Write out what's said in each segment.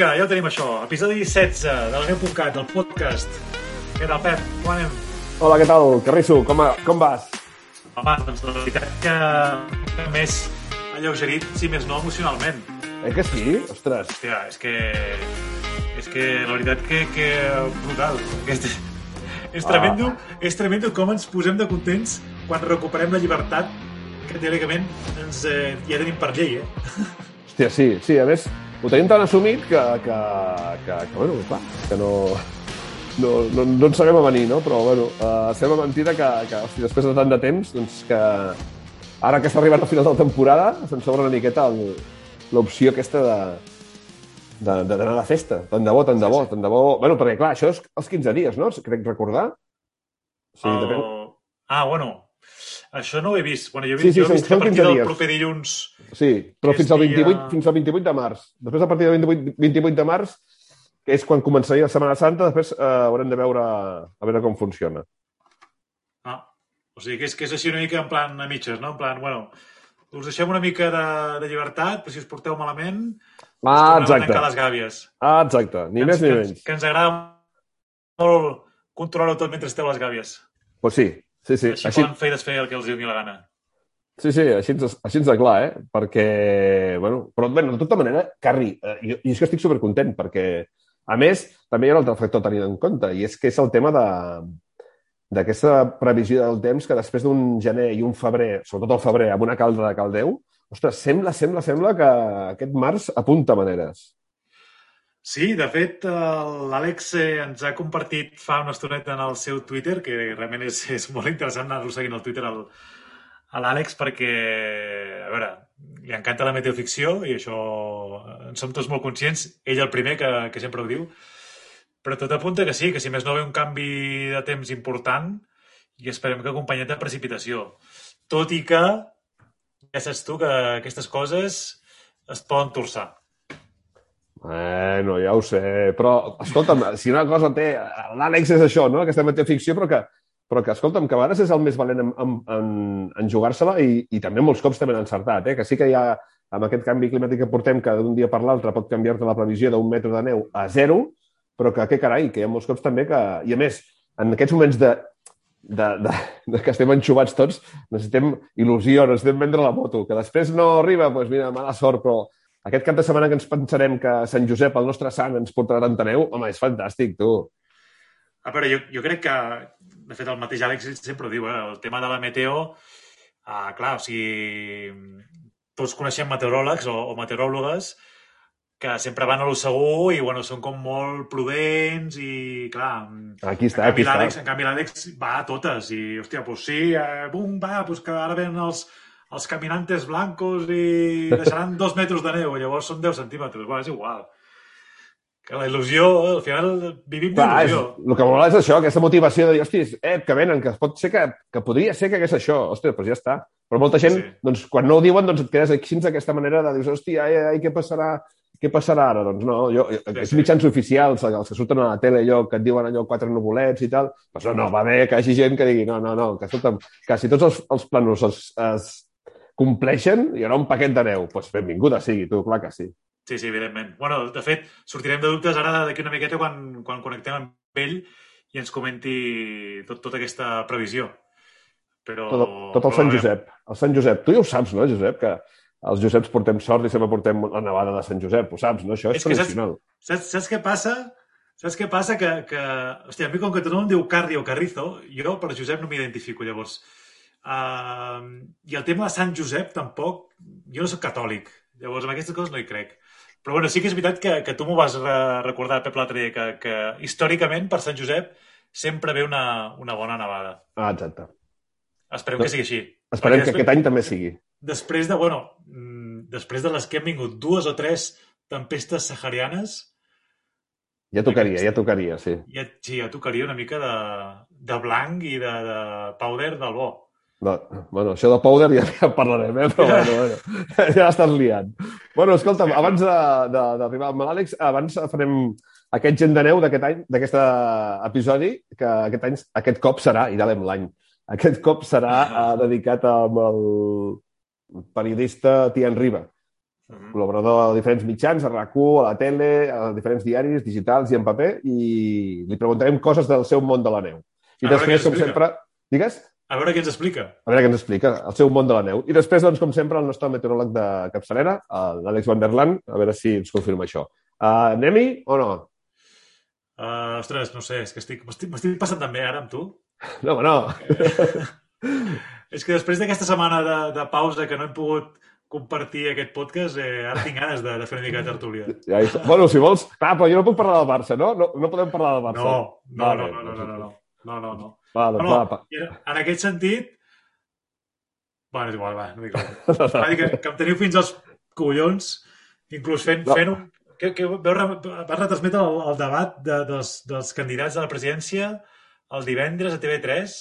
vinga, ja ho tenim això. Episodi 16 de la meu.cat, del podcast. Què tal, Pep? Com anem? Hola, què tal? Carrisso, com, a- com vas? Home, doncs la veritat que, més alleugerit, si més no emocionalment. Eh que sí? Ostres. Hòstia, és que... És que la veritat que, que brutal. És, és tremendo, és tremendo com ens posem de contents quan recuperem la llibertat que teòricament ens, eh, ja tenim per llei, eh? Hòstia, sí, sí, a més, ho tenim tan assumit que, que, que, que bueno, clar, que no, no, no, no ens sabem a venir, no? Però, bueno, uh, sembla mentida que, que hosti, després de tant de temps, doncs que ara que s'ha arribat al final de la temporada, se'n sobra una miqueta l'opció aquesta de de- de- d'anar a la festa. Tant de bo, tant de bo, tant de bo... Bueno, perquè, clar, això és els 15 dies, no? Crec recordar. Sí, El- depèn. Ah, bueno, això no ho he vist. Bueno, jo he Sí, vist, sí, jo he vist que a partir 15 del dies. proper dilluns Sí, però que fins al, és 28, dia- fins al 28 de març. Després, a partir del 28, 28 de març, que és quan començaria la Setmana Santa, després eh, haurem de veure, a veure com funciona. Ah, o sigui que és, que és així una mica en plan a mitges, no? En plan, bueno, us deixem una mica de, de llibertat, però si us porteu malament, Ah, exacte. tancar les gàbies. Ah, exacte. Ni Que més ens- ni que menys. Que ens agrada molt controlar-ho tot mentre esteu a les gàbies. Pues sí, sí, sí. Així, Així, poden fer i desfer el que els doni la gana. sí, sí, així, així ens de clar, eh? Perquè, bueno, però, bueno, de tota manera, Carri, eh, jo, jo és que estic supercontent, perquè, a més, també hi ha un altre factor a tenir en compte, i és que és el tema de d'aquesta previsió del temps que després d'un gener i un febrer, sobretot el febrer, amb una calda de caldeu, ostres, sembla, sembla, sembla que aquest març apunta maneres. Sí, de fet, l'Àlex eh, ens ha compartit fa una estoneta en el seu Twitter, que realment és, és molt interessant anar-lo seguint al Twitter al, a l'Àlex perquè, a veure, li encanta la meteoficció i això en som tots molt conscients, ell el primer que, que sempre ho diu, però tot apunta que sí, que si més no ve un canvi de temps important i esperem que acompanyat de precipitació. Tot i que, ja saps tu, que aquestes coses es poden torçar. Bueno, ja ho sé, però, escolta'm, si una cosa té... L'Àlex és això, no?, aquesta meteoficció, però que, però que, escolta'm, que a vegades és el més valent en, en, en, en jugar-se-la i, i també molts cops també han encertat, eh? que sí que hi ha, amb aquest canvi climàtic que portem, que d'un dia per l'altre pot canviar-te la previsió d'un metre de neu a zero, però que, què carai, que hi ha molts cops també que... I a més, en aquests moments de, de, de, de que estem enxubats tots, necessitem il·lusió, necessitem vendre la moto, que després no arriba, doncs mira, mala sort, però aquest cap de setmana que ens pensarem que Sant Josep, el nostre sant, ens portarà tanta neu, home, és fantàstic, tu. A veure, jo, jo crec que, de fet, el mateix Àlex sempre ho diu, eh? el tema de la meteo, ah, clar, o sigui, tots coneixem meteoròlegs o, o meteoròlogues que sempre van a lo segur i, bueno, són com molt prudents i, clar, Aquí està, en aquí canvi està. en canvi l'Àlex va a totes i, hòstia, doncs sí, eh, bum, va, doncs que ara venen els, els caminantes blancos i deixaran dos metres de neu, llavors són 10 centímetres, bueno, és igual. Que la il·lusió, al final vivim d'il·lusió. el que mola és això, aquesta motivació de dir, hòstia, eh, que venen, que pot ser que, que podria ser que hagués això. Hòstia, doncs ja està. Però molta gent, Sí. doncs, quan no ho diuen, doncs et quedes així d'aquesta manera de dir, hòstia, ai, ai, què passarà? Què passarà ara? Doncs no, jo, aquests sí. mitjans oficials, els que surten a la tele, allò, que et diuen allò quatre nuvolets i tal, doncs no, no, va bé que hi hagi gent que digui, no, no, no, que escolta'm, que si tots els, els plànols es, es compleixen, hi haurà un paquet de neu. Doncs pues benvinguda sigui, tu, clar que sí. Sí, sí, evidentment. Bueno, de fet, sortirem de dubtes ara d'aquí una miqueta quan, quan connectem amb ell i ens comenti tot, tota aquesta previsió. Però... Tot, tot el Sant Josep. El Sant Josep. Tu ja ho saps, no, Josep? Que els Joseps portem sort i sempre portem la nevada de Sant Josep. Ho saps, no? Això és, És que saps- tradicional. Saps, saps què passa? Saps què passa? Que, que... Hòstia, a mi com que tothom em diu Carri o Carrizo, jo per Josep no m'identifico, llavors. Uh, I el tema de Sant Josep tampoc... Jo no sóc catòlic, llavors en aquestes coses no hi crec. Però bueno, sí que és veritat que, que tu m'ho vas re recordar, Pep, l'altre dia, que, que històricament per Sant Josep sempre ve una, una bona nevada. Ah, exacte. Esperem que sigui així. Esperem que aquest any també sigui. Després de, bueno, mm, després de les que han vingut dues o tres tempestes saharianes, ja tocaria, ja tocaria, sí. Ja, sí, ja tocaria una mica de, de blanc i de, de powder del bo. No, bueno, això de powder ja, ja parlarem, eh? però bueno, bueno, ja estàs liant. Bueno, escolta'm, abans d'arribar amb l'Àlex, abans farem aquest gent de neu d'aquest any, d'aquest episodi, que aquest any, aquest cop serà, i d'alem l'any, aquest cop serà uh, dedicat amb el periodista Tian Riba, -huh. col·laborador de diferents mitjans, a rac a la tele, a diferents diaris digitals i en paper, i li preguntarem coses del seu món de la neu. I després, com sempre... Digues? A veure què ens explica. A veure què ens explica, el seu món de la neu. I després, doncs, com sempre, el nostre meteoròleg de capçalera, l'Àlex Vanderland, a veure si ens confirma això. Eh, uh, Anem-hi o no? Uh, ostres, no sé, és que estic... M'estic passant també ara amb tu. No, no. és que després d'aquesta setmana de, de pausa que no hem pogut compartir aquest podcast, eh, ara tinc ganes de, de fer una mica de tertúlia. Ja, ja. Bueno, si vols... Clar, però jo no puc parlar del Barça, no? No, no podem parlar del Barça. No, no, vale. no, no, no, no, no, no, no, no. Va, doncs No, va, no, va. en aquest sentit... Bueno, és igual, va, no dic res. Va dir que, que em teniu fins als collons, inclús fent, No. fent un... Que, que veu, vas retransmetre el, el debat de, dels, dels candidats a la presidència el divendres a TV3,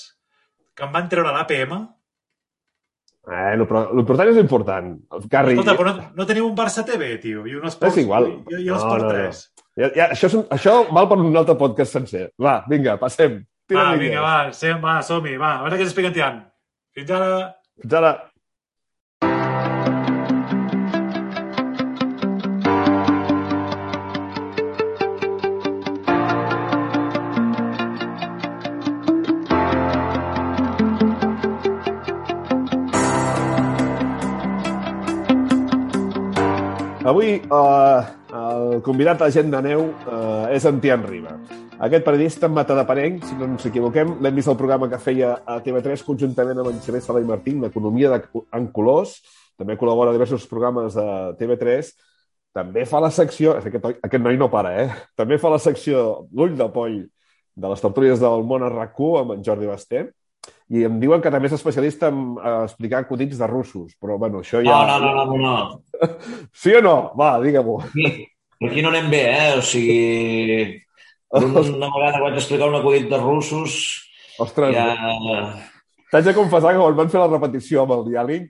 que em van treure l'APM. Bueno, però l'important és important. Carri, Escolta, però no, no teniu un Barça TV, tio, i un Esport... És igual. I, i l'Esport No, no, no. 3. ja, ja, això, és un, això val per un altre podcast sencer. Va, vinga, passem. Tira Va, vinga, va, sem, va, som-hi, va, a veure què ens explica en Tian. Fins ara... Fins ara. Avui eh, el convidat a Gent de Neu eh, és en Tian Riba. Aquest periodista matadaparenc, si no ens equivoquem, l'hem vist al programa que feia a TV3 conjuntament amb en Xavier Sala i Martín, l'Economia de, en colors, també col·labora a diversos programes de TV3, també fa la secció... Aquest, aquest noi no para, eh? També fa la secció L'ull de poll de les tertúlies del món a rac amb en Jordi Basté, i em diuen que també és especialista en explicar acudits de russos, però bueno, això ja... No, no, no, no, no. Sí o no? Va, digue-m'ho. Aquí, aquí no anem bé, eh? O sigui, una vegada vaig explicar un acudit de russos, Ostres, ja... t'haig de confessar que quan van fer la repetició amb el diàleg,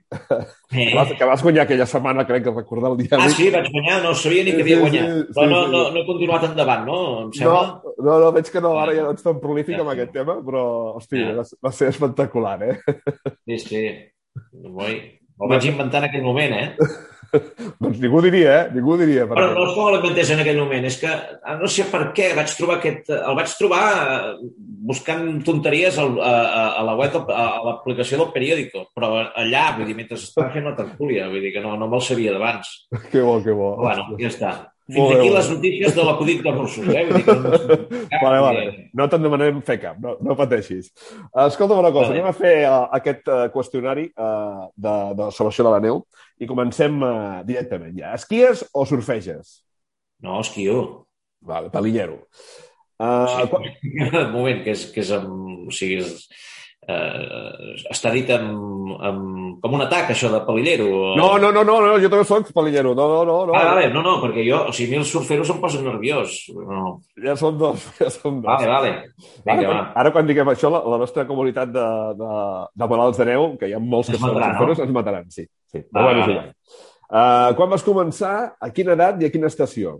Eh. que vas guanyar aquella setmana, crec que recordar el diàleg... Ah, sí, vaig guanyar, no sabia ni que Sí, havia sí, guanyat. sí, Però no, sí. no, no he continuat endavant, no? Em No, sembla? no, no, veig que no, ara ja no ets tan prolífic amb aquest tema, però, hosti, Ja. va, va ser espectacular, eh? Sí, sí. Ui, el vaig inventar en aquell moment, eh? doncs ningú diria, eh? Ningú diria. Però no és com l'inventés en aquell moment, és que ah, no sé per què vaig trobar aquest... El vaig trobar eh, buscant tonteries al, a, a, a la web, a, a l'aplicació del periòdico, però allà, vull dir, mentre estava fent la tertúlia, vull dir que no, no me'l sabia d'abans. Que bo, que bo. Bueno, ja està. Molt Fins bé, aquí molt les notícies de l'acudit de russos, eh? Vull dir que no... Vale, vale. No te'n demanem fer cap, no, no pateixis. Escolta'm una cosa, Vale. anem a fer uh, aquest uh, qüestionari uh, de, de salvació de la neu i comencem uh, directament ja. Esquies o surfeges? No, esquio. Vale, palillero. Uh, Sí. quan... Un moment, que és, que és amb... O sigui, és, eh, està dit amb, amb, com un atac, això de palillero. o- No, no, no, no, no, jo també soc palillero. No, no, no, no. Ah, vale, no, no, perquè jo, o sigui, a mi els surferos em posen nerviós. No. Ja som dos, ja som dos. Vale, vale. Vinga, ara, va. ara, quan diguem això, la, la nostra comunitat de, de, de malalts de neu, que hi ha molts que Ens són surferos, no? ens mataran, sí. sí. Va, bueno, és vale. igual. Uh, quan vas començar, a quina edat i a quina estació?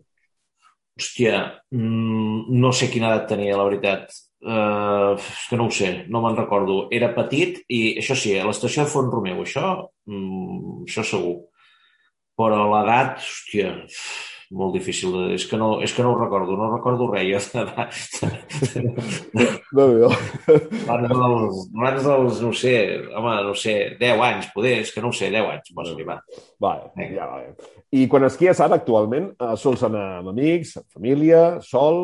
Hòstia, mm, no sé quina edat tenia, la veritat. Uh, que no ho sé, no me'n recordo. Era petit i, això sí, a l'estació de Font Romeu, això, mm, això segur. Però l'edat, hòstia, molt difícil. De... És, que no, és que no ho recordo, no recordo res. Jo, No, no. abans, dels, abans dels, no sé, home, no sé, 10 anys, poder, és que no ho sé, 10 anys, pots arribar. Vale, Vinga. ja, vale. I quan esquies ara, actualment, uh, sols anar amb amics, amb família, sol...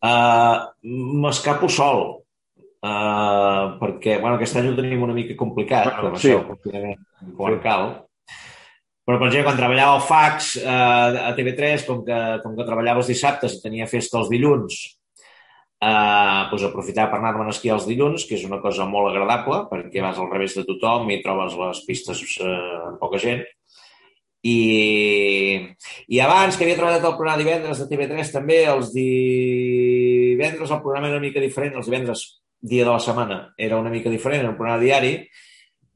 Uh, M'escapo sol. uh, perquè bueno, aquest any ho tenim una mica complicat, com sí. això, el confinament comarcal. Però, per exemple, quan treballava al fax eh, a TV3, com que, com que treballava els dissabtes i tenia festa els dilluns, eh, doncs aprofitava per anar-me'n a esquiar els dilluns, que és una cosa molt agradable, perquè vas al revés de tothom i trobes les pistes eh, amb poca gent. I, I abans, que havia treballat al programa divendres de TV3, també, els divendres el programa era una mica diferent, els divendres, dia de la setmana, era una mica diferent, era un programa diari,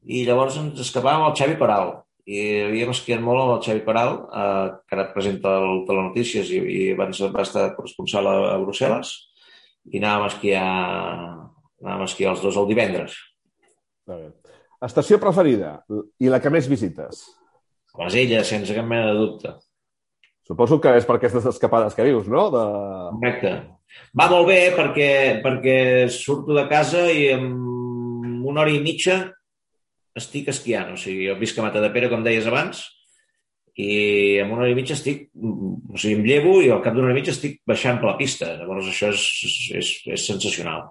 i llavors ens escapàvem al Xavi Coral. I havíem esquiat molt amb el Xavi Coral, eh, que ara presenta el Telenotícies i, i abans va estar corresponsal a, a Brussel·les, i anàvem a esquiar, anàvem a esquiar els dos el divendres. Estació preferida i la que més visites? Les illes, sense cap mena de dubte. Suposo que és per aquestes escapades que dius, no? De... Correcte. Va molt bé perquè, perquè surto de casa i en una hora i mitja estic esquiant. O sigui, jo visc a Matadepera, com deies abans, i en una hora i mitja estic... O sigui, em llevo i al cap d'una hora i mitja estic baixant per la pista. Llavors això és, és, és sensacional.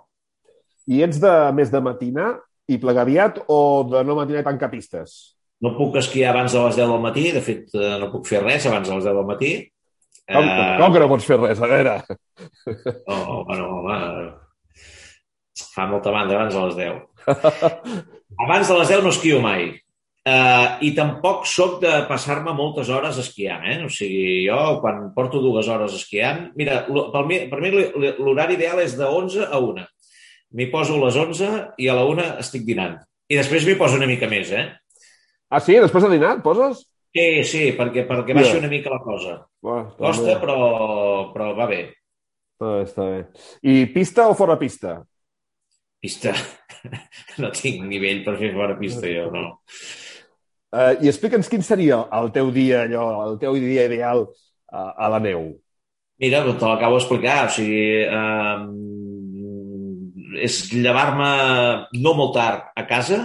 I ets de més de matinar i plegaviat o de no matinar i tancar pistes? No puc esquiar abans de les 10 del matí, de fet, eh, no puc fer res abans de les 10 del matí. Com, Eh, com que no pots fer res? A veure... Oh, bueno, home, fa molta banda abans de les 10. Abans de les 10 no esquio mai. Uh, I tampoc sóc de passar-me moltes hores esquiant, eh? O sigui, jo quan porto dues hores esquiant... Mira, per mi, per mi l'horari ideal és de 11 a 1. M'hi poso a les 11 i a la 1 estic dinant. I després m'hi poso una mica més, eh? Ah, sí? Després de dinar et poses? Sí, sí, perquè, perquè baixi Ja. una mica la cosa. Uah, Costa, però, però va bé. Està bé, està bé. I pista o fora pista? Pista. No tinc nivell per fer fora pista, jo, no. Uh, I explica'ns quin seria el teu dia, allò, el teu dia ideal uh, a la neu. Mira, doncs te l'acabo d'explicar. O sigui, eh, és llevar-me no molt tard a casa.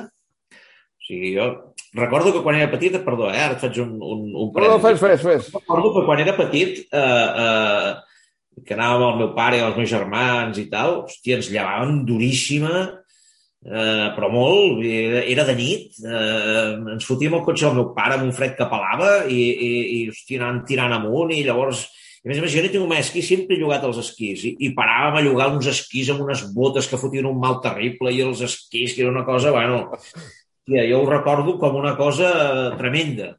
O sigui, jo recordo que quan era petit, perdó, eh, ara et faig un, un, un No, no, fes, fes, fes. Recordo que quan era petit, eh, eh, que anàvem amb el meu pare i els meus germans i tal, hòstia, ens llevaven duríssima, eh, però molt, era, era de nit, eh, ens fotíem el cotxe del meu pare amb un fred que pelava i, i, i hòstia, anàvem tirant amunt i llavors i a més a més, jo no tinc un esquí, sempre he llogat els esquís i, i paràvem a llogar uns esquís amb unes botes que fotien un mal terrible i els esquís, que era una cosa, bueno, hòstia, jo ho recordo com una cosa tremenda.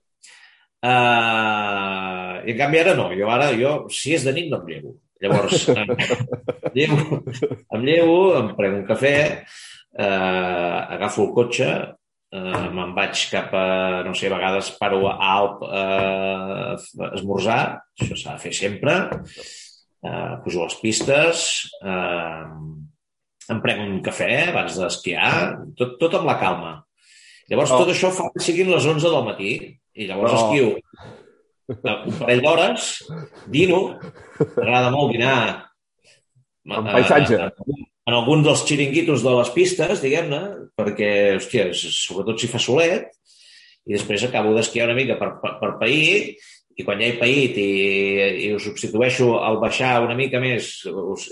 Uh, I en canvi ara no, jo ara, jo, si és de nit no em llevo. Llavors, em llevo, em, llevo, em prenc un cafè, uh, agafo el cotxe, uh, me'n vaig cap a, no sé, a vegades paro a Alp uh, a esmorzar, això s'ha de fer sempre, uh, pujo les pistes, uh, em prenc un cafè abans d'esquiar, tot, tot amb la calma. Llavors, Oh. tot això fa que siguin les 11 del matí, i llavors Oh. esquio eh, un parell d'hores, dino, m'agrada molt dinar eh, paisatge. en, en algun dels xiringuitos de les pistes, diguem-ne, perquè, hòstia, sobretot si fa solet, i després acabo d'esquiar una mica per, per, per pair, i quan ja he paït i, i ho substitueixo al baixar una mica més,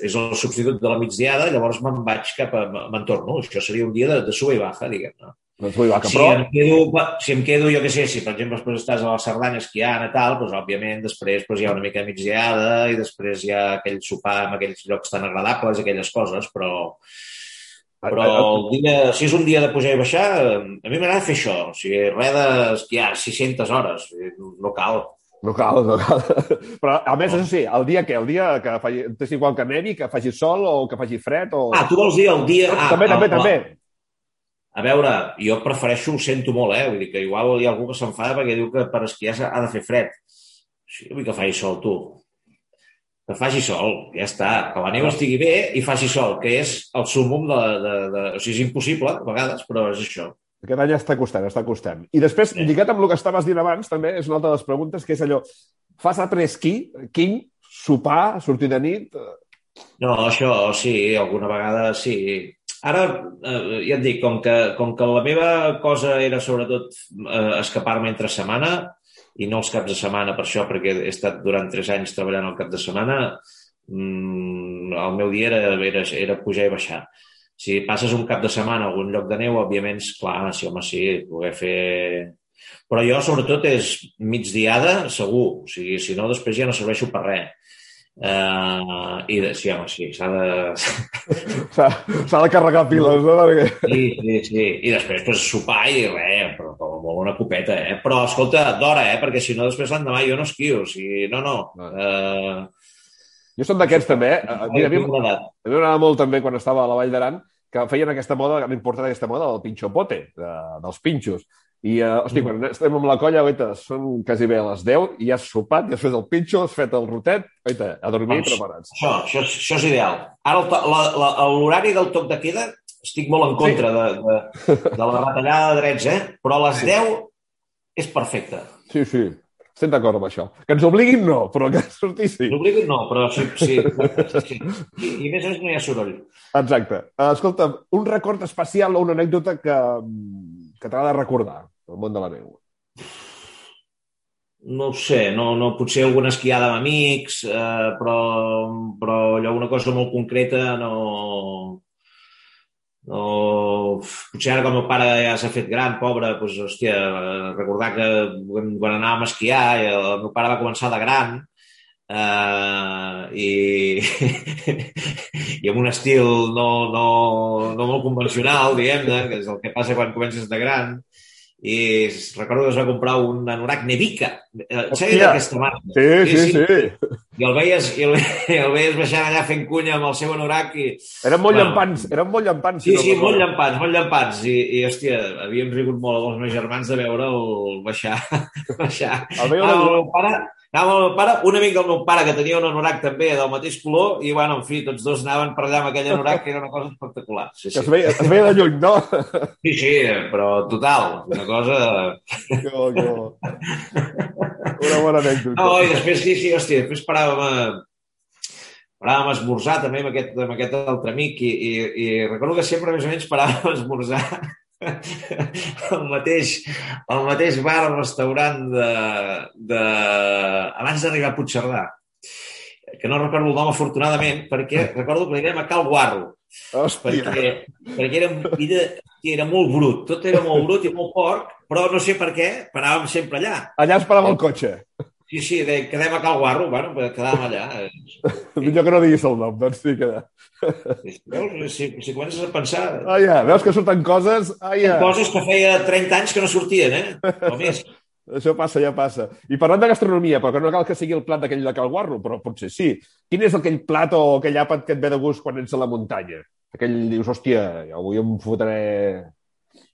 és el substitut de la migdiada, llavors me'n vaig cap a... me'n torno. Això seria un dia de, de suba i baja, diguem-ne. Doncs vull va, que Si però... em, quedo, si em quedo, jo què sé, si per exemple després estàs a la Cerdanya esquiant i tal, doncs òbviament després doncs, hi ha una mica de migdiada i després hi ha aquell sopar en aquells llocs tan agradables, aquelles coses, però, però el dia, si és un dia de pujar i baixar, a mi m'agrada fer això, o sigui, res d'esquiar 600 hores, no cal. No cal, no cal. Però, a més, això sí, el dia que? El dia que faci... És igual que nevi, que faci sol o que faci fred o... Ah, tu vols dir el dia... Ah, també, també, el- també. A veure, jo prefereixo, ho sento molt, eh? Vull dir que igual hi ha algú que s'enfada perquè diu que per esquiar ha de fer fred. Sí, vull que faci sol, tu. Que faci sol, ja està. Que la neu estigui bé i faci sol, que és el súmum de... de, de... O sigui, és impossible, a vegades, però és això. Aquest any està costant, està costant. I després, Sí. lligat amb el que estaves dient abans, també és una altra de les preguntes, que és allò, fas après-ski, king, sopar, sortir de nit... No, això sí, alguna vegada sí. Ara, eh, ja et dic, com que, com que la meva cosa era sobretot eh, escapar-me entre setmana i no els caps de setmana per això, perquè he estat durant tres anys treballant al cap de setmana, mm, el meu dia era, era, era pujar i baixar. si passes un cap de setmana a algun lloc de neu, òbviament, clar, sí, home, sí, poder fer... Però jo, sobretot, és migdiada, segur. O sigui, si no, després ja no serveixo per res. Uh, I de, sí, home, sí, s'ha de... S'ha de carregar piles, no? Perquè... Sí, sí, sí. I després, pues, sopar i res, però com molt una copeta, eh? Però, escolta, d'hora, eh? Perquè si no, després l'endemà jo no esquio. O sigui, no, no. Uh... Jo som d'aquests, també. Eh? Mira, a mi m'agradava molt, també, quan estava a la Vall d'Aran, que feien aquesta moda, l'important d'aquesta moda del pinxopote, de, dels pinxos. I, uh, hosti, quan estem amb la colla, oita, són quasi bé a les 10 i has sopat, ja has fet el pinxo, has fet el rotet, oita, a dormir doncs, preparats. Això, això, això és ideal. Ara l'horari del toc de queda estic molt en contra sí. de, de, de la retallada de drets, eh? però a les sí. 10 és perfecte. Sí, sí. Estem d'acord amb això. Que ens obliguin no, però que sortir sí. Ens obliguin no, però sí. sí, sí. I, I més o menys no hi ha soroll. Exacte. Uh, escolta, un record especial o una anècdota que, que de recordar el món de la neu? No ho sé, no, no, potser alguna esquiada amb amics, eh, però, però allò, una cosa molt concreta no, no... Potser ara com el pare ja s'ha fet gran, pobre, doncs, hòstia, recordar que quan anàvem a esquiar el meu pare va començar de gran Uh, i, i amb un estil no, no, no molt convencional, diguem-ne, que és el que passa quan comences de gran, i recordo que es va comprar un anorac Nevica. Saps d'aquesta marca? Sí, sí, sí, sí. I el veies, i el, el veies baixant allà fent cunya amb el seu anorac i... Eren molt bueno, llampants, eren molt llampants. Sí, sí, no molt llampants, molt llampants. I, i hòstia, havíem rigut molt amb els meus germans de veure'l baixar. baixar. El meu, ah, el meu pare Anava amb el meu pare, un amic del meu pare que tenia un anorac també del mateix color i, bueno, en fi, tots dos anaven per allà amb aquell anorac que era una cosa espectacular. Sí, sí. Es, veia, es veia de lluny, no? Sí, sí, però total, una cosa... Que bo, que bo. Una bona anècdota. No, i després, sí, sí, hòstia, després paràvem a, paràvem a esmorzar també amb aquest, amb aquest altre amic i, i, i recordo que sempre més o menys paràvem a esmorzar el mateix, el mateix bar, el restaurant de, de... abans d'arribar a Puigcerdà, que no recordo el nom afortunadament, perquè recordo que anirem a Cal Guarro, Hòstia. perquè, perquè era, era, era molt brut, tot era molt brut i molt porc, però no sé per què, paràvem sempre allà. Allà esperava el cotxe. Sí, sí, de, quedem a Cal Guarro, bueno, quedàvem allà. Millor que no diguis el nom, doncs sí que... Veus? Si, si comences a pensar... Ah, ja, veus que surten coses... Ah, ja. Coses que feia 30 anys que no sortien, eh? O més. Això passa, ja passa. I parlant de gastronomia, però que no cal que sigui el plat d'aquell de Calguarro, però potser sí. Quin és aquell plat o aquell àpat que et ve de gust quan ets a la muntanya? Aquell dius, hòstia, avui em fotré...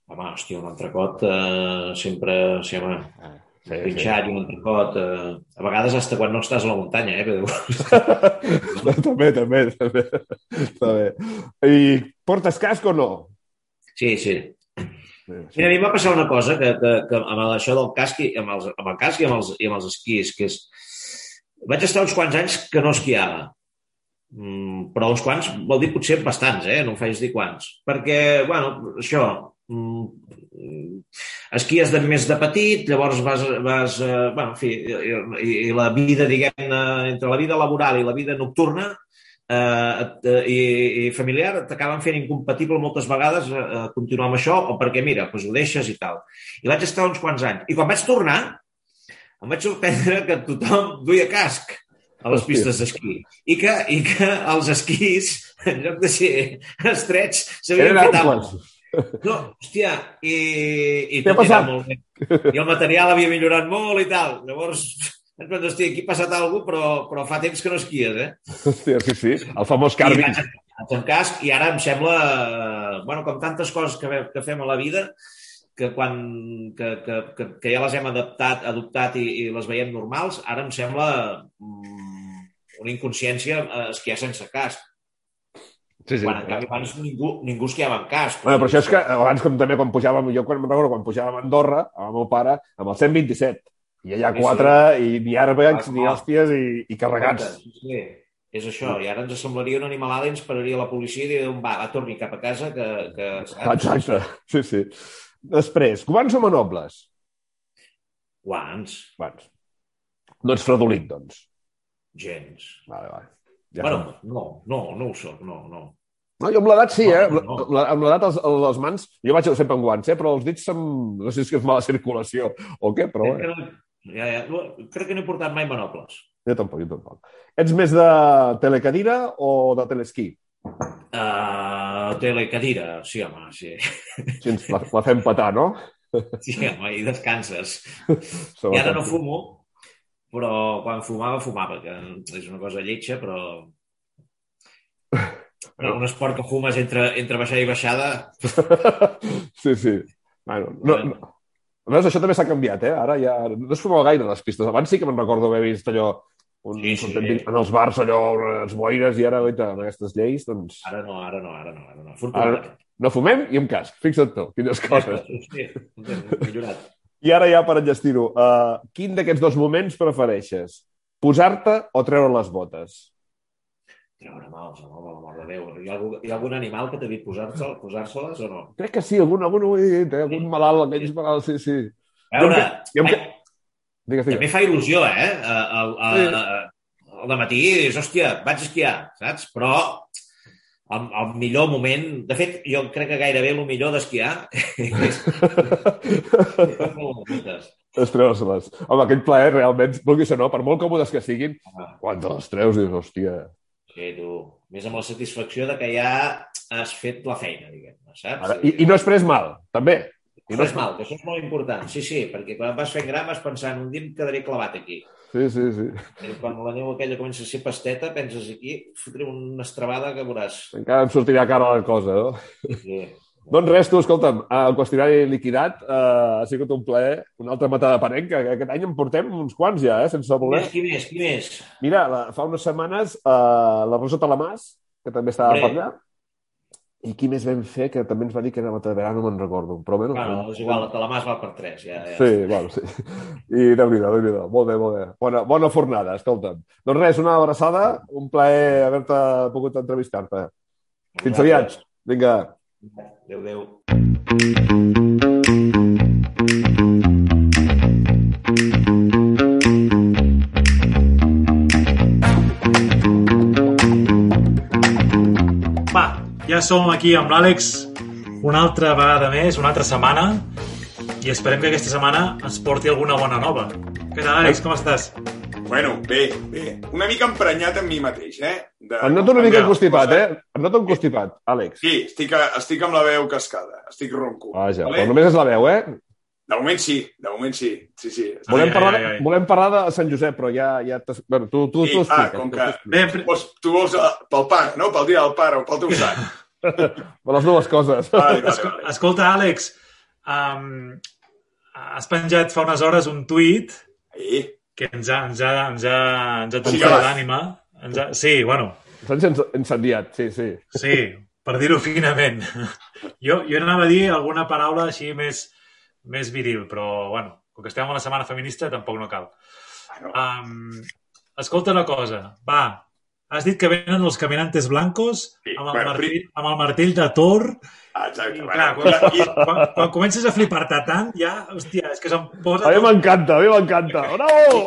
Home, hòstia, un entrecot eh, sempre... Sí, home, ah sí, trinxat sí. i un entrecot. Eh, a vegades hasta quan no estàs a la muntanya, eh? també, també, també, també. I portes casc o no? Sí, sí. Sí, sí. Mira, a mi va passar una cosa que, que, que amb això del casc i amb, els, amb el casc i amb els, i amb els esquís, que és... Vaig estar uns quants anys que no esquiava. Mm, però uns quants vol dir potser bastants, eh? No em faig dir quants. Perquè, bueno, això, Mm, esquies de més de petit, llavors vas, vas eh, bueno, en fi, i, i la vida, diguem-ne, entre la vida laboral i la vida nocturna eh, i, i familiar t'acaben fent incompatible moltes vegades eh, continuar amb això o perquè, mira, doncs ho deixes i tal. I vaig estar uns quants anys. I quan vaig tornar, em vaig sorprendre que tothom duia casc a les pistes d'esquí. I que, I que els esquís, en lloc de ser estrets, s'havien fet amples. No, hòstia, i, i tot era molt bé. I el material havia millorat molt i tal. Llavors, ens vam dir, aquí ha passat alguna cosa, però, però fa temps que no esquies, eh? Hòstia, sí, sí, el famós Carvin. I vaig casc i ara em sembla, bueno, com tantes coses que, que fem a la vida, que quan que, que, que, que ja les hem adaptat, adoptat i, i les veiem normals, ara em sembla mm, una inconsciència esquiar sense casc. Sí, sí. Quan en canvi abans ningú, ningú esquiava amb casc. Bueno, però això és que abans com també quan pujàvem, jo quan recordo quan pujàvem a Andorra, amb el meu pare, amb el 127. I allà sí, quatre, sí. i ni àrbecs, ni hòsties, i, i carregats. Sí, sí. És això, i ara ens semblaria una animalada i ens pararia la policia i diria, va, va, torni cap a casa, que... que Exacte, sí, sí. Després, guants o manobles? Guants. Guants. No ets fredolic, doncs? Gens. Vale, vale. Ja bueno, no, no, no ho soc, no, no. No, jo amb l'edat sí, eh? No, no. La- Amb l'edat els, les mans, jo vaig sempre amb guants, eh? Però els dits se'm... No sé si és mala circulació o què, però que no, ja, ja, no, crec que no he portat mai monocles. Jo tampoc, jo tampoc. Ets més de telecadira o de telesquí? Uh, telecadira, sí, home, sí. Si ens la, la fem petar, no? Sí, home, i descanses. I ara no fumo, però quan fumava, fumava, que és una cosa lletja, però... Però un esport que fumes entre, entre baixada i baixada... sí, sí. Bueno, no, no. Veus, això també s'ha canviat, eh? Ara ja no es fumava gaire les pistes. Abans sí que me'n recordo haver vist allò un, Sí, sí. en els bars allò, les boires, i ara, oita, amb aquestes lleis, doncs... Ara no, ara no, ara no, ara no. Afortunadament. No fumem i amb casc. Fixa't tu, quines coses. Sí, millorat. I ara ja per enllestir-ho, uh, quin d'aquests dos moments prefereixes? Posar-te o treure les botes? Treure mals, home, per l'amor de Déu. Hi ha, algun, hi ha algun animal que t'ha dit posar-se- posar-se-les o no? Crec que sí, algun, algun ho he dit, eh? algun malalt, aquells malalts, sí, sí. A veure, Jo em ai, que- Digues, també digues. fa il·lusió, eh? El, el, Sí. el, el matí és, hòstia, vaig esquiar, saps? Però el, el millor moment... De fet, jo crec que gairebé el millor d'esquiar és... Les treus-les. Home, aquell plaer realment, vulguis o no, per molt còmodes que siguin, Ah, quan te les treus dius, hòstia... Sí, tu. Més amb la satisfacció de que ja has fet la feina, diguem saps? Ara, i, I no has pres mal, també. I no és mal, que això és molt important. Sí, sí, perquè quan vas fent gran vas pensant, un dia em quedaré clavat aquí. Sí, sí, sí. I quan la neu aquella comença a ser pasteta, penses aquí, fotré una estrabada que veuràs. Encara em sortirà cara la cosa, no? Sí. Doncs res, tu, escolta'm, el qüestionari liquidat uh, ha sigut un plaer, una altra matada panenc, que aquest any en portem uns quants ja, eh, sense Qui voler. més, qui més, qui més? Mira, la, fa unes setmanes uh, la Rosa Talamàs, que també estava Hombre. per allà, i qui més vam fer, que també ens va dir que era Matadavera, no me'n recordo, però bueno... Bueno, és igual, la Talamàs val per tres, ja. ja. Sí, bueno, sí. I déu-n'hi-do, déu nhi déu Molt bé, molt bé. Bona, bona fornada, escolta'm. Doncs res, una abraçada, un plaer haver-te pogut entrevistar-te. Fins aviat. Vinga. Adéu, adéu. Ja som aquí amb l'Àlex una altra vegada més, una altra setmana, i esperem que aquesta setmana ens porti alguna bona nova. Què tal, Àlex? Com estàs? Bueno, bé, bé. Una mica emprenyat amb mi mateix, eh? De... Em noto una mica constipat, eh? Em noto constipat, Àlex. Sí, estic, a, estic amb la veu cascada. Estic ronco. Vaja, Vale? però només és la veu, eh? De moment sí, de moment sí. Sí, sí. Volem, Ai, ai, parlar, ai, ai. volem parlar de Sant Josep, però ja... ja bueno, tu, tu, Sí, tu ah, com que- Tu vols, tu vols eh, pel pare, no? Pel dia del pare o pel teu sant. Per les dues coses. Vale, vale, Esco- vale. Escolta, Àlex, um, has penjat fa unes hores un tuit Sí. que ens ha, ens ha, ens ha, ens ha tocat l'ànima. Ens ha... Sí, bueno, S'han incendiat, sí, sí. sí, per dir-ho finament. Jo, jo anava a dir alguna paraula així més, més viril, però, bueno, com que estem a la setmana feminista, tampoc no cal. Bueno, Um, escolta una cosa, va, has dit que venen els caminantes blancos Sí, amb el, bueno, martell, amb el martell de Thor ah, exacte. i, Bueno, clar, i, quan, i, quan, quan comences a flipar-te tant, ja, hòstia, és que se'm posa... A mi m'encanta, a mi m'encanta. Bravo!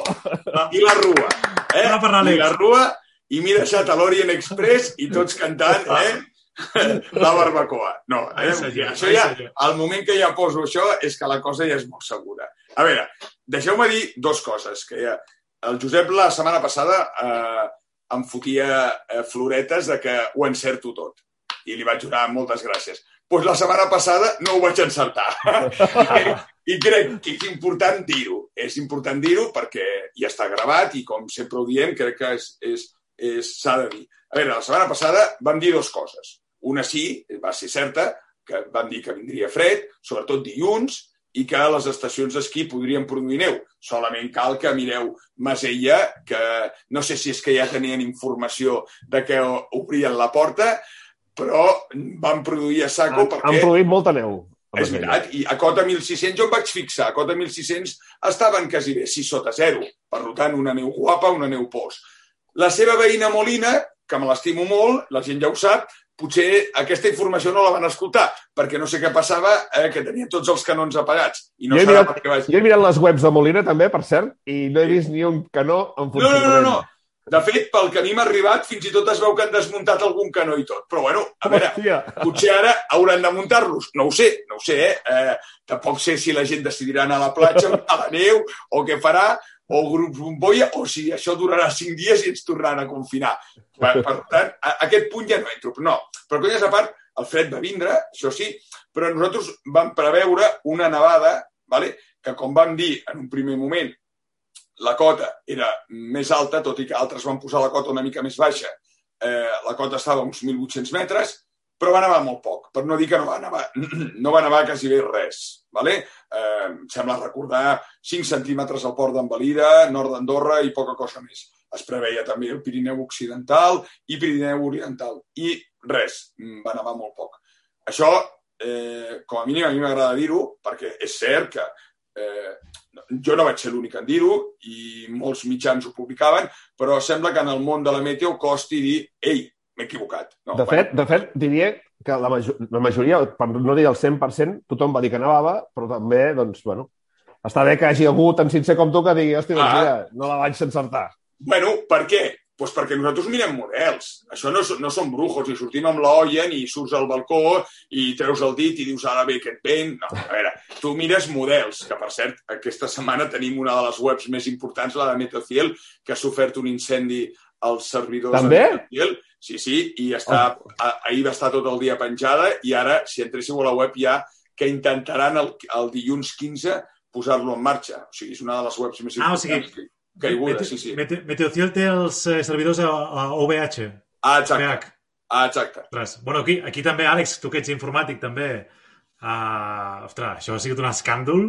I la rua. Eh? I la rua, i m'he deixat a l'Orient Express i tots cantant, eh? La barbacoa. No, Ai, eh? senyor, això ai, ja, al moment que ja poso això és que la cosa ja és molt segura. A veure, deixeu-me dir dos coses. Que ja, el Josep la setmana passada eh, em fotia eh, floretes de que ho encerto tot. I li vaig donar moltes gràcies. Doncs pues la setmana passada no ho vaig encertar. I, I crec que és important dir-ho. És important dir-ho perquè ja està gravat i, com sempre ho diem, crec que s'ha de dir. A veure, la setmana passada vam dir dues coses. Una sí, va ser certa, que vam dir que vindria fred, sobretot dilluns, i que les estacions d'esquí podrien produir neu. Solament cal que mireu Masella, que no sé si és que ja tenien informació de que obrien la porta, però van produir a saco Han, perquè... han produït molta neu. És veritat, i a cota 1.600 jo em vaig fixar, a cota 1.600 estaven quasi bé 6 sota 0, per tant una neu guapa, una neu pols. La seva veïna Molina, que me l'estimo molt, la gent ja ho sap, potser aquesta informació no la van escoltar, perquè no sé què passava, eh, que tenien tots els canons apagats. I no Jo he mirat- vaig... Jo he mirat les webs de Molina, també, per cert, i no he vist ni un canó en No, no, no, no, funcionament. no. De fet, pel que a mi m'ha arribat, fins i tot es veu que han desmuntat algun canó i tot. Però bueno, a veure, Hòstia. potser ara hauran de muntar-los. No ho sé, no ho sé, eh? eh? Tampoc sé si la gent decidirà anar a la platja, a la neu, o què farà, o grups bombolla, o si això durarà cinc dies i ens tornaran a confinar. Per, per tant, a, a aquest punt ja no entro. No, però conyes a part, el fred va vindre, això sí, però nosaltres vam preveure una nevada, vale? que com vam dir en un primer moment, la cota era més alta, tot i que altres van posar la cota una mica més baixa. Eh, la cota estava a uns 1.800 metres, però va nevar molt poc, per no dir que no va nevar, no va nevar quasi bé res. Vale? Eh, em sembla recordar 5 centímetres al port d'Envalida, nord d'Andorra i poca cosa més. Es preveia també el Pirineu Occidental i Pirineu Oriental. I res, mm, va nevar molt poc. Això, eh, com a mínim, a mi m'agrada dir-ho, perquè és cert que eh, jo no vaig ser l'únic en dir-ho i molts mitjans ho publicaven, però sembla que en el món de la meteo costi dir ei, m'he equivocat. No, De fet, de fet, diria que la, major, la majoria, per no dir el 100%, tothom va dir que nevava, però també, doncs, bueno, està bé que hagi algú tan sincer com tu que digui, hòstia, doncs Ah. mira, no la vaig encertar. Bueno, per què? Pues perquè nosaltres mirem models. Això no, no som brujos, ni sortim amb l'olla, ni surts al balcó i treus el dit i dius ara ve aquest vent. No, a veure, tu mires models, que per cert, aquesta setmana tenim una de les webs més importants, la de Metociel, que ha sofert un incendi als servidors També? de Metociel. Sí, sí, i està, a, ahir va estar tot el dia penjada i ara, si entréssiu a la web, ja que intentaran el, el dilluns 15 posar-lo en marxa. O sigui, és una de les webs més Ah, o importants. sigui, caiguda, Mete- sí, sí. Mete- Meteociel té els eh, servidors a, a OVH. Ah, exacte. PH. Ah, exacte. Ostres, bueno, aquí, aquí també, Àlex, tu que ets informàtic també. Uh, ostres, això ha sigut un escàndol,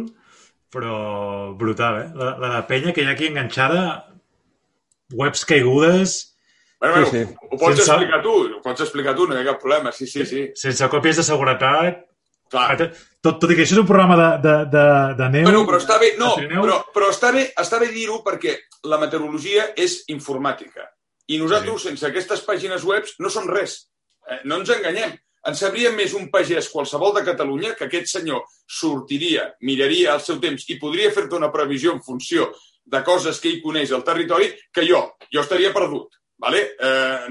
però brutal, eh? La, la de penya que hi ha aquí enganxada, webs caigudes, Bueno, Sí, bueno, sí. ho pots Sense- explicar tu, ho pots explicar tu, no hi ha cap problema. Sí, sí, sí. sense còpies de seguretat. Clar. Tot, tot i que això és un programa de, de, de, de neu... Bueno, però està bé, no, però, però està bé, està bé dir-ho perquè la meteorologia és informàtica. I nosaltres, sense aquestes pàgines webs, no som res. Eh, no ens enganyem. En sabria més un pagès qualsevol de Catalunya que aquest senyor sortiria, miraria el seu temps i podria fer-te una previsió en funció de coses que ell coneix al territori que jo. Jo estaria perdut. Vale? Eh,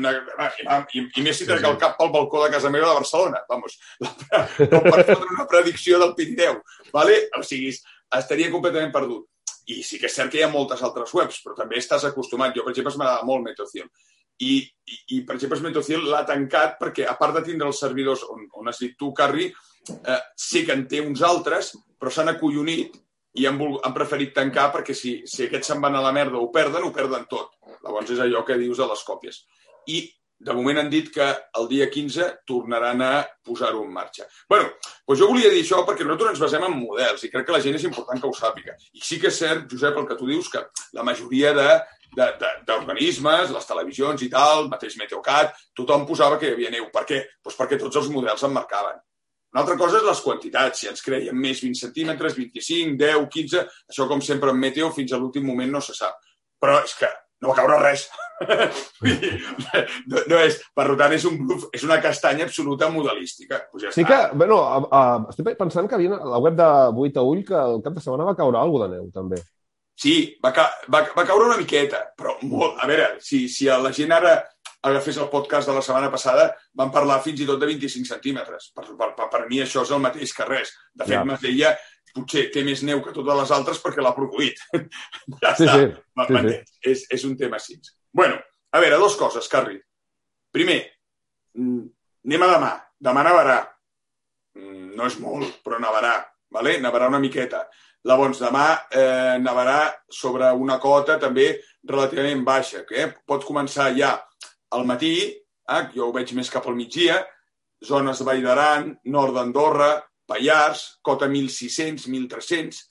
i, I més si trec el cap pel balcó de casa meva de Barcelona. Vamos, com per fotre una predicció del Pirineu. Vale? O sigui, estaria completament perdut. I sí que és cert que hi ha moltes altres webs, però també estàs acostumat. Jo, per exemple, m'agrada molt Metociel. I, i, i, per exemple, Metociel l'ha tancat perquè, a part de tindre els servidors on, on has dit tu, Carri, eh, sí que en té uns altres, però s'han acollonit i han, vol, han preferit tancar perquè si, si aquests se'n van a la merda o perden, ho perden tot. Llavors és allò que dius de les còpies. I de moment han dit que el dia 15 tornaran a posar-ho en marxa. bueno, doncs jo volia dir això perquè nosaltres ens basem en models i crec que la gent és important que ho sàpiga. I sí que és cert, Josep, el que tu dius, que la majoria de d'organismes, les televisions i tal, mateix Meteocat, tothom posava que hi havia neu. Per què? Doncs perquè tots els models en marcaven. Una altra cosa és les quantitats, si ens creiem més 20 centímetres, 25, 10, 15, això com sempre en meteo fins a l'últim moment no se sap. Però és que no va caure res. No, no és, per tant, és un bluff, és una castanya absoluta modelística. Pues ja Sí que, bueno, a, a, estic pensant que havia a la web de Buit a Ull que el cap de setmana va caure alguna de neu, també. Sí, va, ca va, va caure una miqueta, però molt... A veure, si, si la gent ara agafés el podcast de la setmana passada, van parlar fins i tot de 25 centímetres. Per, per, per, per mi això és el mateix que res. De fet, Ja. ja. deia, potser té més neu que totes les altres perquè l'ha produït. ja Sí, està. sí, sí, sí. És, és un tema així. Bueno, a veure, dues coses, Carri. Primer, mm, anem a demà. Demà nevarà. Mm, No és molt, però nevarà. Vale? Nevarà una miqueta. Llavors, demà eh, nevarà sobre una cota també relativament baixa, que eh? pot començar ja al matí, eh? jo ho veig més cap al migdia, zones de Vall d'Aran, nord d'Andorra, Pallars, cota 1.600, 1.300,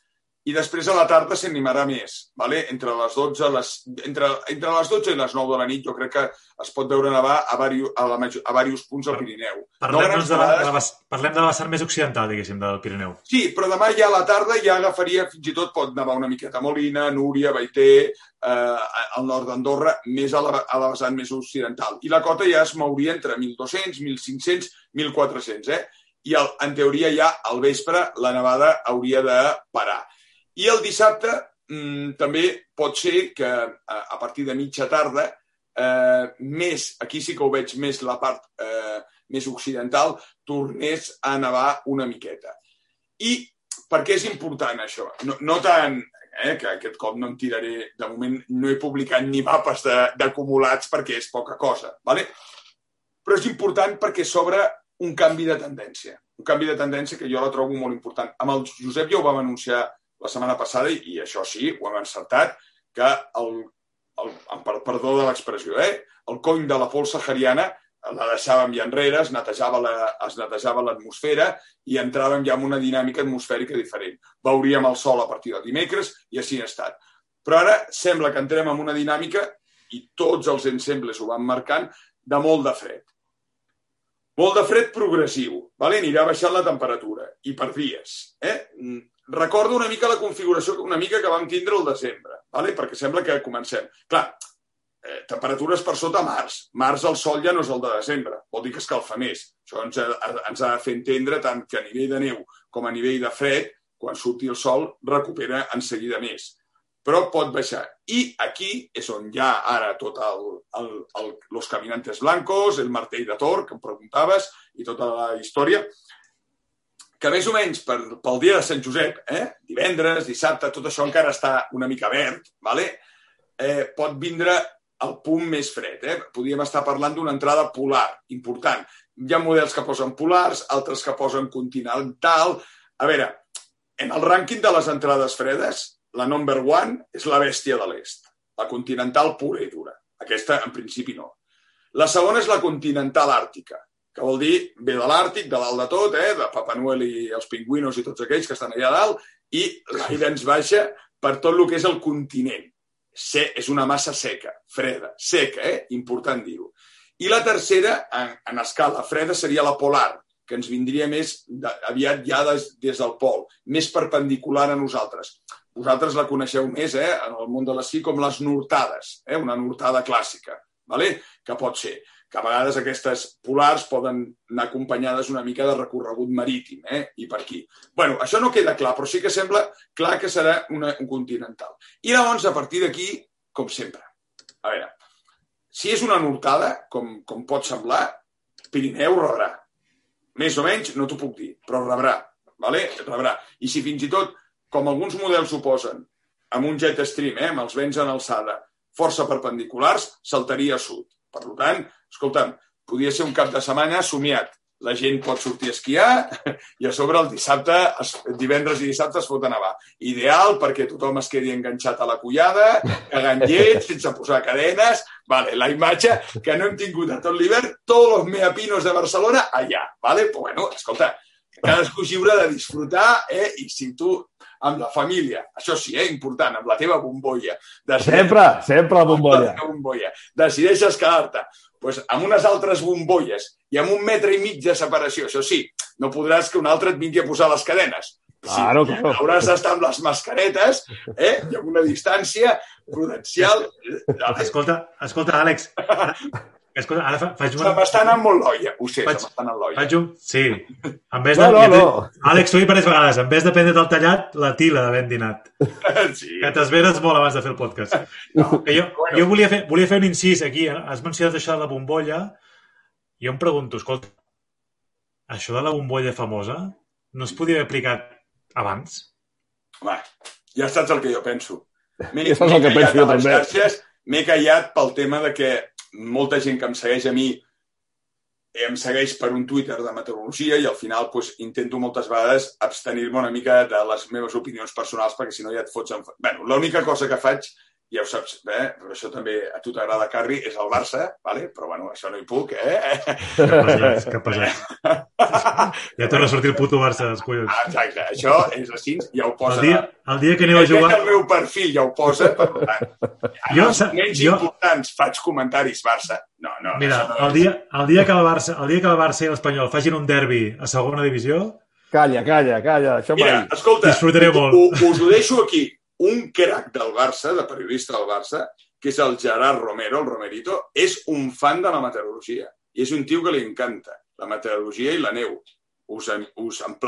i després a la tarda s'animarà més, vale? entre, les 12, les, entre, entre les 12 i les 9 de la nit jo crec que es pot veure nevar a, varios, a, la, major- a diversos punts del Pirineu. Parlem, grans doncs, de la, de la, parlem de la vessant més occidental, diguéssim, del Pirineu. Sí, però demà ja a la tarda ja agafaria, fins i tot pot nevar una miqueta a Molina, Núria, Baiter, eh, al nord d'Andorra, més a la, a la vessant més occidental. I la cota ja es mouria entre 1.200, 1.500, 1.400, eh? I el, en teoria ja al vespre la nevada hauria de parar. I el dissabte mm, també pot ser que a, a partir de mitja tarda eh, més, aquí sí que ho veig més la part eh, més occidental, tornés a nevar una miqueta. I per què és important això? No, no tant eh, que aquest cop no em tiraré, de moment no he publicat ni mapes d'acumulats perquè és poca cosa, ¿vale? però és important perquè s'obre un canvi de tendència. Un canvi de tendència que jo la trobo molt important. Amb el Josep ja ho vam anunciar la setmana passada, i, això sí, ho hem encertat, que el, el, el perdó de l'expressió, eh? el cony de la pols sahariana la deixàvem ja enrere, es netejava la, es netejava l'atmosfera i entràvem ja en una dinàmica atmosfèrica diferent. Veuríem el sol a partir del dimecres i així ha estat. Però ara sembla que entrem en una dinàmica, i tots els ensembles ho van marcant, de molt de fred. Molt de fred progressiu, vale? anirà baixant la temperatura, i per dies. Eh? Recordo una mica la configuració una mica que vam tindre el desembre, vale? perquè sembla que comencem. Clar, eh, temperatures per sota març. Març el sol ja no és el de desembre, vol dir que escalfa més. Això ens ha, ens ha de fer entendre tant que a nivell de neu com a nivell de fred, quan surti el sol, recupera en seguida més. Però pot baixar. I aquí és on hi ha ara tot el, el, el, los caminantes blancos, el martell de Tor, que em preguntaves, i tota la història, que més o menys per, pel dia de Sant Josep, eh? divendres, dissabte, tot això encara està una mica verd, vale? eh, pot vindre el punt més fred. Eh? Podríem estar parlant d'una entrada polar, important. Hi ha models que posen polars, altres que posen continental. A veure, en el rànquing de les entrades fredes, la number one és la bèstia de l'est, la continental pura i dura. Aquesta, en principi, no. La segona és la continental àrtica, que vol dir ve de l'Àrtic, de dalt de tot, eh? de Papa Noel i els pingüinos i tots aquells que estan allà dalt, i l'aire ens baixa per tot el que és el continent se, és una massa seca, freda, seca, eh? important dir-ho. I la tercera, en, en escala freda, seria la polar, que ens vindria més de, aviat ja des, des del pol, més perpendicular a nosaltres. Vosaltres la coneixeu més eh, en el món de l'esquí com les nortades, eh, una nortada clàssica, vale? que pot ser que a vegades aquestes polars poden anar acompanyades una mica de recorregut marítim, eh? i per aquí. bueno, això no queda clar, però sí que sembla clar que serà una, un continental. I llavors, a partir d'aquí, com sempre. A veure, si és una nortada, com, com pot semblar, Pirineu rebrà. Més o menys, no t'ho puc dir, però rebrà. Vale? Rebrà. I si fins i tot, com alguns models ho posen, amb un jet stream, eh, amb els vents en alçada, força perpendiculars, saltaria a sud. Per tant, escolta'm, podia ser un cap de setmana somiat. La gent pot sortir a esquiar i a sobre el dissabte, divendres i dissabte es fot a nevar. Ideal perquè tothom es quedi enganxat a la collada, cagant llet, sense posar cadenes. Vale, la imatge que no hem tingut a tot l'hivern, tots els meapinos de Barcelona allà. Vale? Però bueno, escolta, cadascú lliure de disfrutar eh? i si tu amb la família, això sí, eh, important, amb la teva bombolla. Decideixes, sempre, sempre la bombolla. La bombolla. Decideixes quedar-te pues, amb unes altres bombolles i amb un metre i mig de separació. Això sí, no podràs que un altre et vingui a posar les cadenes. Claro, sí, claro. Hauràs d'estar amb les mascaretes eh? i amb una distància prudencial. Escolta, escolta, Àlex, Escolta, ara fa, faig una... Se m'està anant molt l'olla, ho sé, faig, se m'està anant l'olla. Faig un... Sí. En vez de... No, no, no. Àlex, he dit diverses vegades. En vez de prendre el tallat, la tila d'haver dinat. Sí. Que t'esveres molt abans de fer el podcast. No, que jo, bueno. jo volia, fer, volia fer un incís aquí. Eh? Has mencionat això de la bombolla. Jo em pregunto, escolta, això de la bombolla famosa no es podia haver aplicat abans? Home, ja saps el que jo penso. Ja saps el que penso jo també. M'he callat pel tema de que molta gent que em segueix a mi em segueix per un Twitter de meteorologia i al final pues, intento moltes vegades abstenir-me una mica de les meves opinions personals perquè si no ja et fots en... Bueno, l'única cosa que faig ja ho saps, eh? però això també a tu t'agrada, Carri, és el Barça, vale? però bueno, això no hi puc, eh? Que pesat, que pesat. Ja torna a sortir el puto Barça dels collons. Ah, exacte, això és així, ja ho posa. El dia, el dia que aneu a jugar... El meu perfil ja ho posa, per tant. Jo, els menys jo... importants faig comentaris Barça. No, no, Mira, no el, dia, el, dia que el, Barça, el dia que el Barça i l'Espanyol facin un derbi a segona divisió... Calla, calla, calla. Això Mira, escolta, molt. Us ho deixo aquí un crac del Barça, de periodista del Barça, que és el Gerard Romero, el Romerito, és un fan de la meteorologia. I és un tio que li encanta la meteorologia i la neu. Us, us emplaço